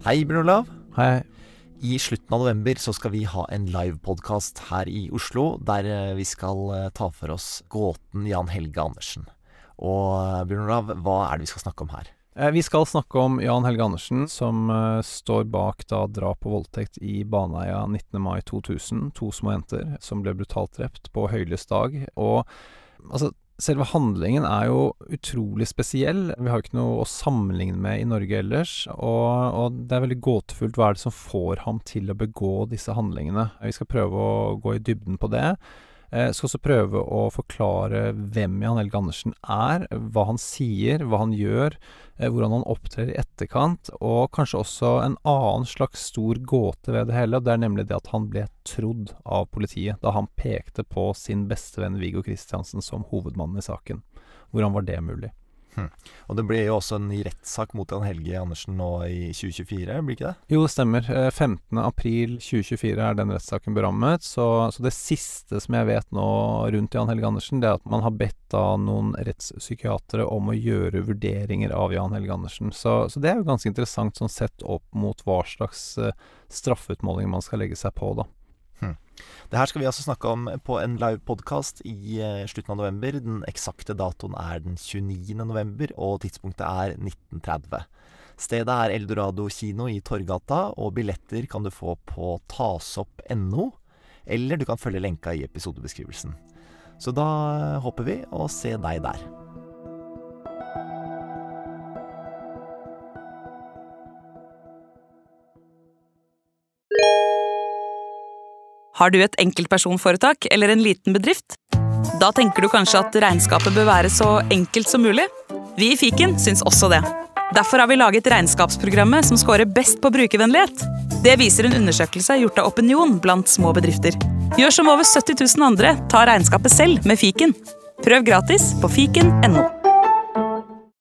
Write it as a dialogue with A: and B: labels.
A: Hei, Bjørn Olav.
B: Hei.
A: I slutten av november så skal vi ha en livepodkast her i Oslo, der eh, vi skal eh, ta for oss gåten Jan Helge Andersen. Og eh, Bjørn Olav, hva er det vi skal snakke om her?
B: Vi skal snakke om Jan Helge Andersen, som står bak da drap og voldtekt i Baneheia 19. mai 2000. To små jenter som ble brutalt drept på høylys dag. Og altså, selve handlingen er jo utrolig spesiell. Vi har jo ikke noe å sammenligne med i Norge ellers. Og, og det er veldig gåtefullt hva er det som får ham til å begå disse handlingene. Vi skal prøve å gå i dybden på det. Jeg skal også prøve å forklare hvem Jan Helge Andersen er, hva han sier, hva han gjør, eh, hvordan han opptrer i etterkant, og kanskje også en annen slags stor gåte ved det hele. Det er nemlig det at han ble trodd av politiet da han pekte på sin bestevenn Viggo Kristiansen som hovedmannen i saken. Hvordan var det mulig?
A: Og det blir jo også en ny rettssak mot Jan Helge Andersen nå i 2024, blir ikke det?
B: Jo, det stemmer. Eh, 15. april 2024 er den rettssaken berammet. Så, så det siste som jeg vet nå rundt Jan Helge Andersen, det er at man har bedt da noen rettspsykiatere om å gjøre vurderinger av Jan Helge Andersen. Så, så det er jo ganske interessant sånn sett opp mot hva slags eh, straffeutmåling man skal legge seg på, da.
A: Det her skal vi altså snakke om på en live podkast i eh, slutten av november. Den eksakte datoen er den 29. november, og tidspunktet er 1930. Stedet er Eldorado kino i Torgata, og billetter kan du få på tasopp.no, eller du kan følge lenka i episodebeskrivelsen. Så da håper vi å se deg der.
C: Har du et enkeltpersonforetak eller en liten bedrift? Da tenker du kanskje at regnskapet bør være så enkelt som mulig? Vi i Fiken syns også det. Derfor har vi laget regnskapsprogrammet som scorer best på brukervennlighet. Det viser en undersøkelse gjort av Opinion blant små bedrifter. Gjør som over 70 000 andre, ta regnskapet selv med Fiken. Prøv gratis på fiken.no.